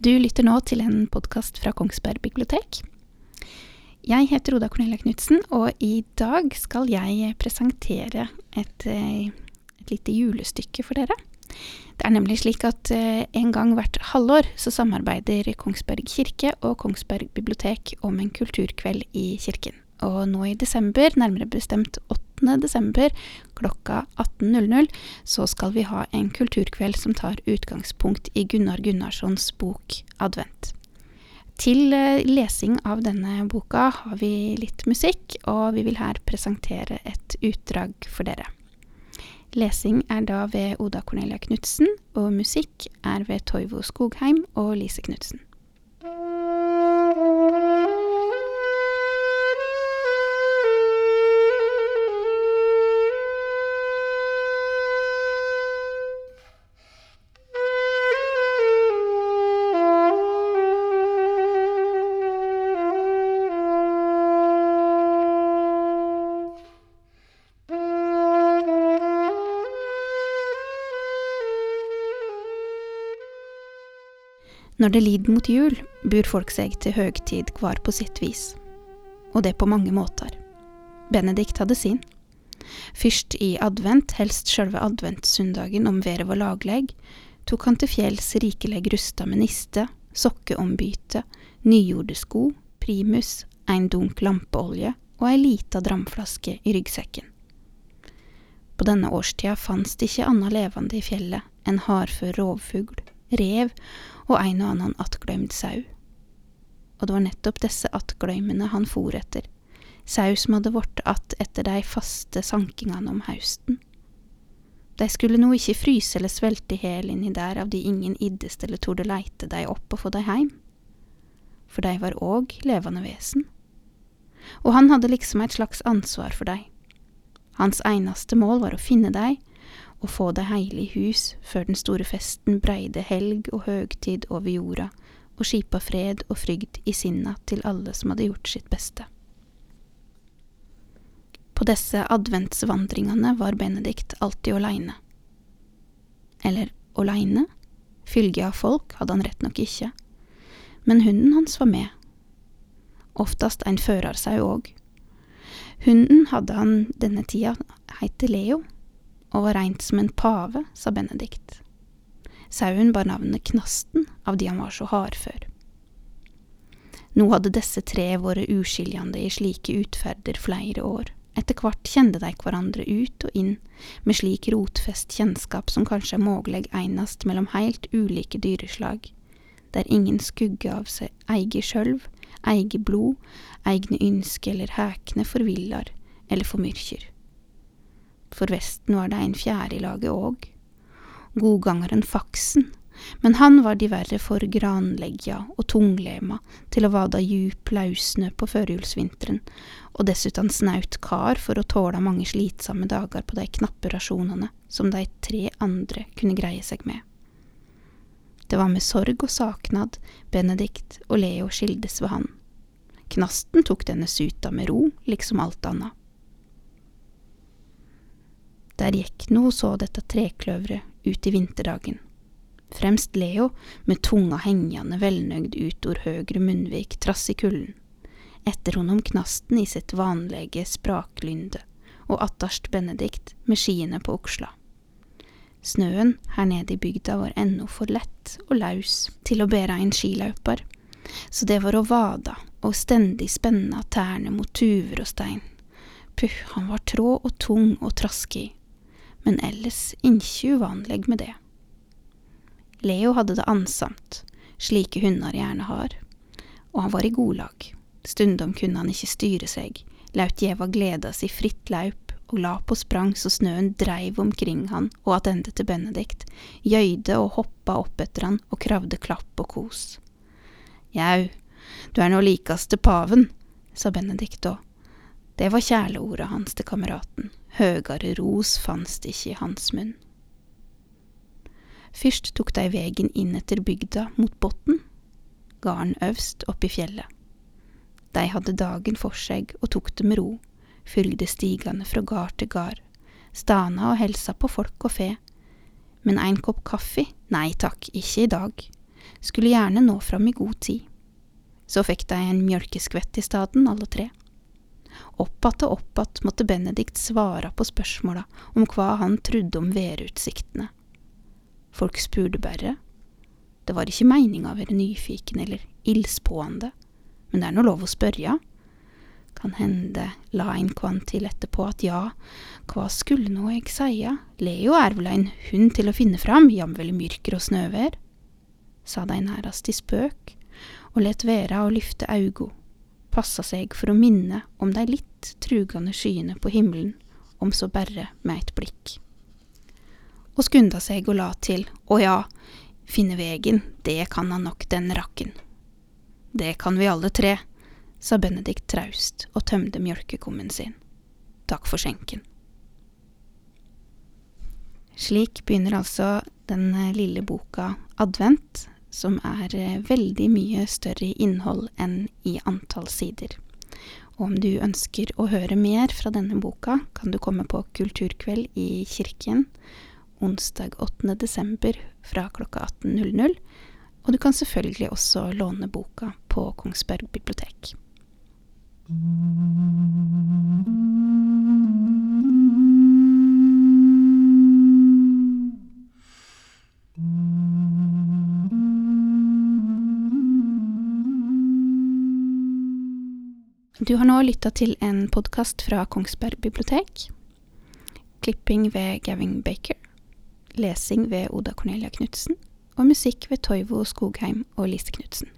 Du lytter nå til en podkast fra Kongsberg bibliotek. Jeg heter Oda Cornelia Knutsen, og i dag skal jeg presentere et, eh, et lite julestykke for dere. Det er nemlig slik at eh, en gang hvert halvår så samarbeider Kongsberg kirke og Kongsberg bibliotek om en kulturkveld i kirken. Og nå i desember, nærmere bestemt 8. desember klokka 18.00, så skal vi ha en kulturkveld som tar utgangspunkt i Gunnar Gunnarssons bok Advent. Til eh, lesing av denne boka har vi litt musikk, og vi vil her presentere et utdrag for dere. Lesing er da ved Oda Cornelia Knutsen, og musikk er ved Toivo Skogheim og Lise Knutsen. Når det lider mot jul, bur folk seg til høgtid hver på sitt vis. Og det på mange måter. Benedikt hadde sin. Først i advent, helst sjølve adventssøndagen om været var lagleg, tok han til fjells rikeleg rusta med niste, sokkeombyte, nygjorde sko, primus, ein dunk lampeolje og ei lita dramflaske i ryggsekken. På denne årstida fanst det ikke anna levende i fjellet enn hardfør rovfugl, rev og en og annen attgløymd sau. Og det var nettopp disse attgløymene han for etter, sau som hadde vært att etter de faste sankingene om hausten. De skulle nå ikke fryse eller svelte i hjel inni der av de ingen iddest eller torde leite de opp og få de heim. For de var òg levende vesen. Og han hadde liksom et slags ansvar for dei. Hans eneste mål var å finne dei og få det heile i hus før den store festen breide helg og høgtid over jorda og skipa fred og frygd i sinna til alle som hadde gjort sitt beste. På disse adventsvandringene var Benedikt alltid åleine. Eller åleine? Fylge av folk hadde han rett nok ikke, men hunden hans var med. Oftest en førersau òg. Hunden hadde han denne tida heite Leo og var reint som en pave, sa Benedikt. Sauen bar navnet Knasten av de han var så hardfør. Nå hadde disse tre vært uskiljande i slike utferder flere år. Etter hvert kjente de hverandre ut og inn, med slik rotfest kjennskap som kanskje er mogleg einast mellom heilt ulike dyreslag, der ingen skugge av seg eige sjølv, eige blod, eigne ynske eller hækne forvillar eller formyrkjer. For Vesten var det ein fjerde i laget òg, godgangeren Faksen, men han var diverre for granleggja og tunglema til å vada djup lausnø på førjulsvinteren, og dessuten snaut kar for å tåle mange slitsomme dager på de knappe rasjonene som de tre andre kunne greie seg med. Det var med sorg og saknad Benedikt og Leo skildes ved han. Knasten tok denne suta med ro, liksom alt annet. Der gikk nå så dette trekløveret ut i vinterdagen. Fremst Leo, med tunga hengjande velnøgd utor høgre munnvik trass i kulden. Etter honom Knasten i sitt vanlige spraklynde, og attarst Benedikt med skiene på oksla. Snøen her nede i bygda var ennå for lett og laus til å bære inn skiløyper, så det var å vada og stendig spenna tærne mot tuver og stein. Puh, han var trå og tung og traskig, men ellers ikke uvanleg med det. Leo hadde det ansamt, slike hunder gjerne har, og han var i godlag. Stundom kunne han ikke styre seg, laut gjeva gleda si fritt laup og la på sprang så snøen dreiv omkring han og attende til Benedikt, gjøyde og hoppa opp etter han og kravde klapp og kos. Jau, du er nå likast til paven, sa Benedikt da. Det var kjæleorda hans til kameraten, høgare ros fanst ikkje i hans munn. Fyrst tok dei vegen inn etter bygda mot botn, garden øvst opp i fjellet. Dei hadde dagen for seg og tok det med ro, fylgde stigane fra gard til gard, stana og helsa på folk og fe. Men ein kopp kaffe, nei takk, ikke i dag. skulle gjerne nå fram i god tid. Så fikk de en mjølkeskvett i staden, alle tre. Opp att og opp att måtte Benedikt svare på spørsmåla om hva han trodde om værutsiktene. Folk spurte bare. Det var ikke meininga å være nyfiken eller ildspående, men det er nå lov å spørre. Kan hende la ein kvann til etterpå at ja, hva skulle nå eg seia, Leo er vel ein hund til å finne fram, jamvel i myrker og snøvær, sa dei nærast i spøk, og let vera å lyfte augo, passa seg for å minne om dei litt trugande skyene på himmelen, om så berre med eit blikk. Og skunda seg og la til, å ja, finne vegen, det kan han nok, den rakken. Det kan vi alle tre, sa Benedikt traust og tømte mjølkekummen sin. Takk for skjenken. Slik begynner altså den eh, lille boka Advent, som er eh, veldig mye større i innhold enn i antall sider. Og om du ønsker å høre mer fra denne boka, kan du komme på kulturkveld i kirken onsdag 8. desember fra klokka 18.00. Og du kan selvfølgelig også låne boka på Kongsberg bibliotek. Du har nå lytta til en podkast fra Kongsberg bibliotek. Klipping ved Gavin Baker. Lesing ved Oda Cornelia Knutsen. Og musikk ved Toivo Skogheim og Lise Knutsen.